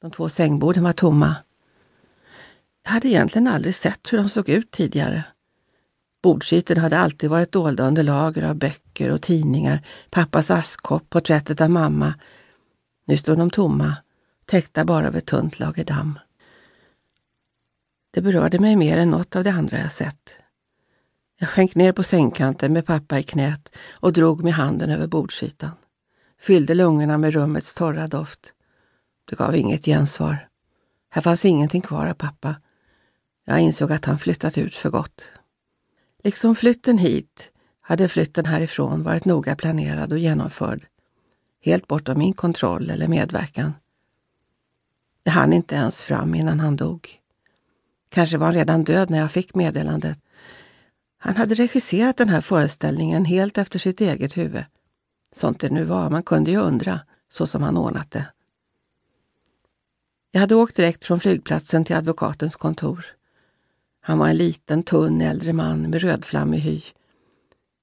De två sängborden var tomma. Jag hade egentligen aldrig sett hur de såg ut tidigare. Bordsytorna hade alltid varit dolda under lager av böcker och tidningar, pappas askkopp, porträttet av mamma. Nu stod de tomma, täckta bara av ett tunt lager damm. Det berörde mig mer än något av det andra jag sett. Jag sjönk ner på sängkanten med pappa i knät och drog med handen över bordsytan. Fyllde lungorna med rummets torra doft. Det gav inget gensvar. Här fanns ingenting kvar av pappa. Jag insåg att han flyttat ut för gott. Liksom flytten hit hade flytten härifrån varit noga planerad och genomförd. Helt bortom min kontroll eller medverkan. Det hann inte ens fram innan han dog. Kanske var han redan död när jag fick meddelandet. Han hade regisserat den här föreställningen helt efter sitt eget huvud. Sånt det nu var, man kunde ju undra, så som han ordnat det. Jag hade åkt direkt från flygplatsen till advokatens kontor. Han var en liten, tunn äldre man med rödflammig hy.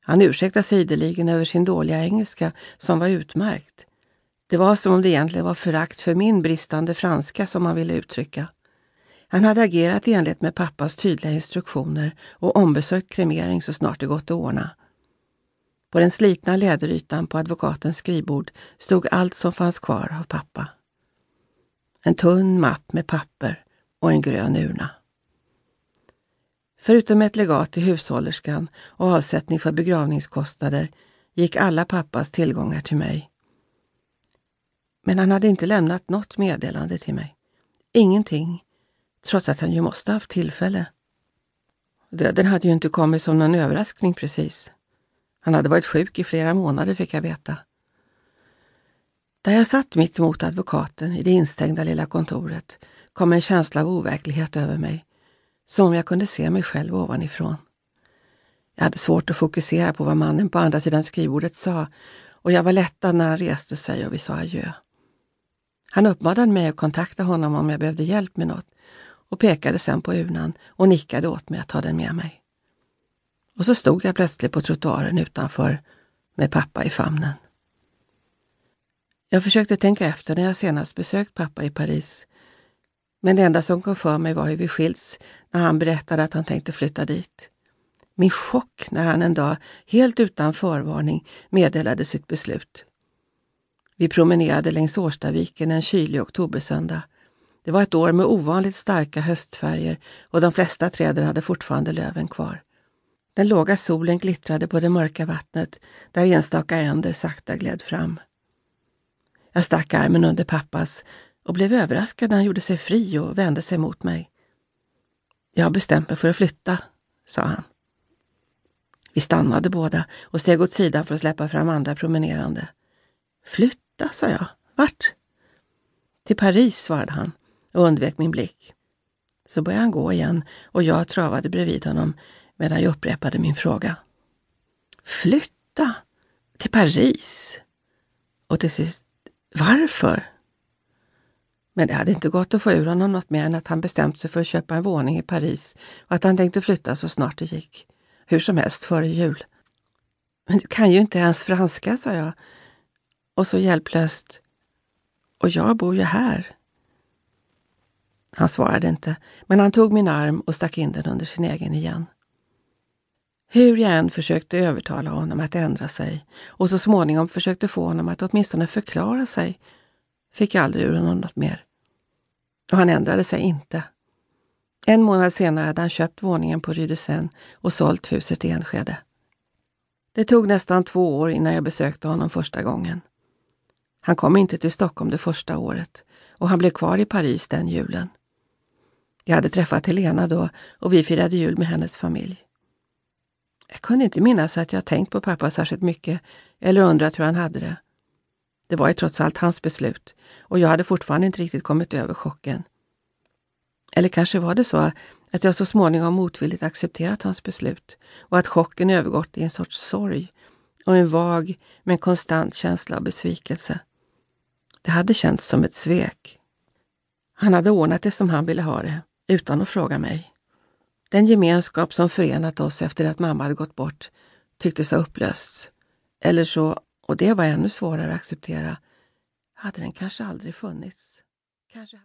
Han ursäktade sig ideligen över sin dåliga engelska, som var utmärkt. Det var som om det egentligen var förakt för min bristande franska som han ville uttrycka. Han hade agerat i enlighet med pappas tydliga instruktioner och ombesökt kremering så snart det gått att ordna. På den slitna läderytan på advokatens skrivbord stod allt som fanns kvar av pappa. En tunn mapp med papper och en grön urna. Förutom ett legat till hushållerskan och avsättning för begravningskostnader gick alla pappas tillgångar till mig. Men han hade inte lämnat något meddelande till mig. Ingenting, trots att han ju måste haft tillfälle. Döden hade ju inte kommit som någon överraskning precis. Han hade varit sjuk i flera månader fick jag veta. Där jag satt mitt emot advokaten i det instängda lilla kontoret kom en känsla av overklighet över mig, som om jag kunde se mig själv ovanifrån. Jag hade svårt att fokusera på vad mannen på andra sidan skrivbordet sa och jag var lättad när han reste sig och vi sa adjö. Han uppmanade mig att kontakta honom om jag behövde hjälp med något och pekade sen på urnan och nickade åt mig att ta den med mig. Och så stod jag plötsligt på trottoaren utanför med pappa i famnen. Jag försökte tänka efter när jag senast besökt pappa i Paris. Men det enda som kom för mig var hur vi skilts när han berättade att han tänkte flytta dit. Min chock när han en dag, helt utan förvarning, meddelade sitt beslut. Vi promenerade längs Årstaviken en kylig oktobersöndag. Det var ett år med ovanligt starka höstfärger och de flesta träden hade fortfarande löven kvar. Den låga solen glittrade på det mörka vattnet där enstaka änder sakta gled fram. Jag stack armen under pappas och blev överraskad när han gjorde sig fri och vände sig mot mig. Jag har bestämt mig för att flytta, sa han. Vi stannade båda och steg åt sidan för att släppa fram andra promenerande. Flytta, sa jag. Vart? Till Paris, svarade han och undvek min blick. Så började han gå igen och jag travade bredvid honom medan jag upprepade min fråga. Flytta? Till Paris? Och till sist, varför? Men det hade inte gått att få ur honom något mer än att han bestämt sig för att köpa en våning i Paris och att han tänkte flytta så snart det gick. Hur som helst före jul. Men du kan ju inte ens franska, sa jag. Och så hjälplöst. Och jag bor ju här. Han svarade inte, men han tog min arm och stack in den under sin egen igen. Hur jag än försökte övertala honom att ändra sig och så småningom försökte få honom att åtminstone förklara sig, fick jag aldrig ur honom något mer. Och han ändrade sig inte. En månad senare hade han köpt våningen på Rydesen och sålt huset i Enskede. Det tog nästan två år innan jag besökte honom första gången. Han kom inte till Stockholm det första året och han blev kvar i Paris den julen. Jag hade träffat Helena då och vi firade jul med hennes familj. Jag kunde inte minnas att jag tänkt på pappa särskilt mycket eller undrat hur han hade det. Det var ju trots allt hans beslut och jag hade fortfarande inte riktigt kommit över chocken. Eller kanske var det så att jag så småningom motvilligt accepterat hans beslut och att chocken övergått i en sorts sorg och en vag men konstant känsla av besvikelse. Det hade känts som ett svek. Han hade ordnat det som han ville ha det, utan att fråga mig. Den gemenskap som förenat oss efter att mamma hade gått bort tycktes ha upplösts. Eller så, och det var ännu svårare att acceptera, hade den kanske aldrig funnits. Kanske...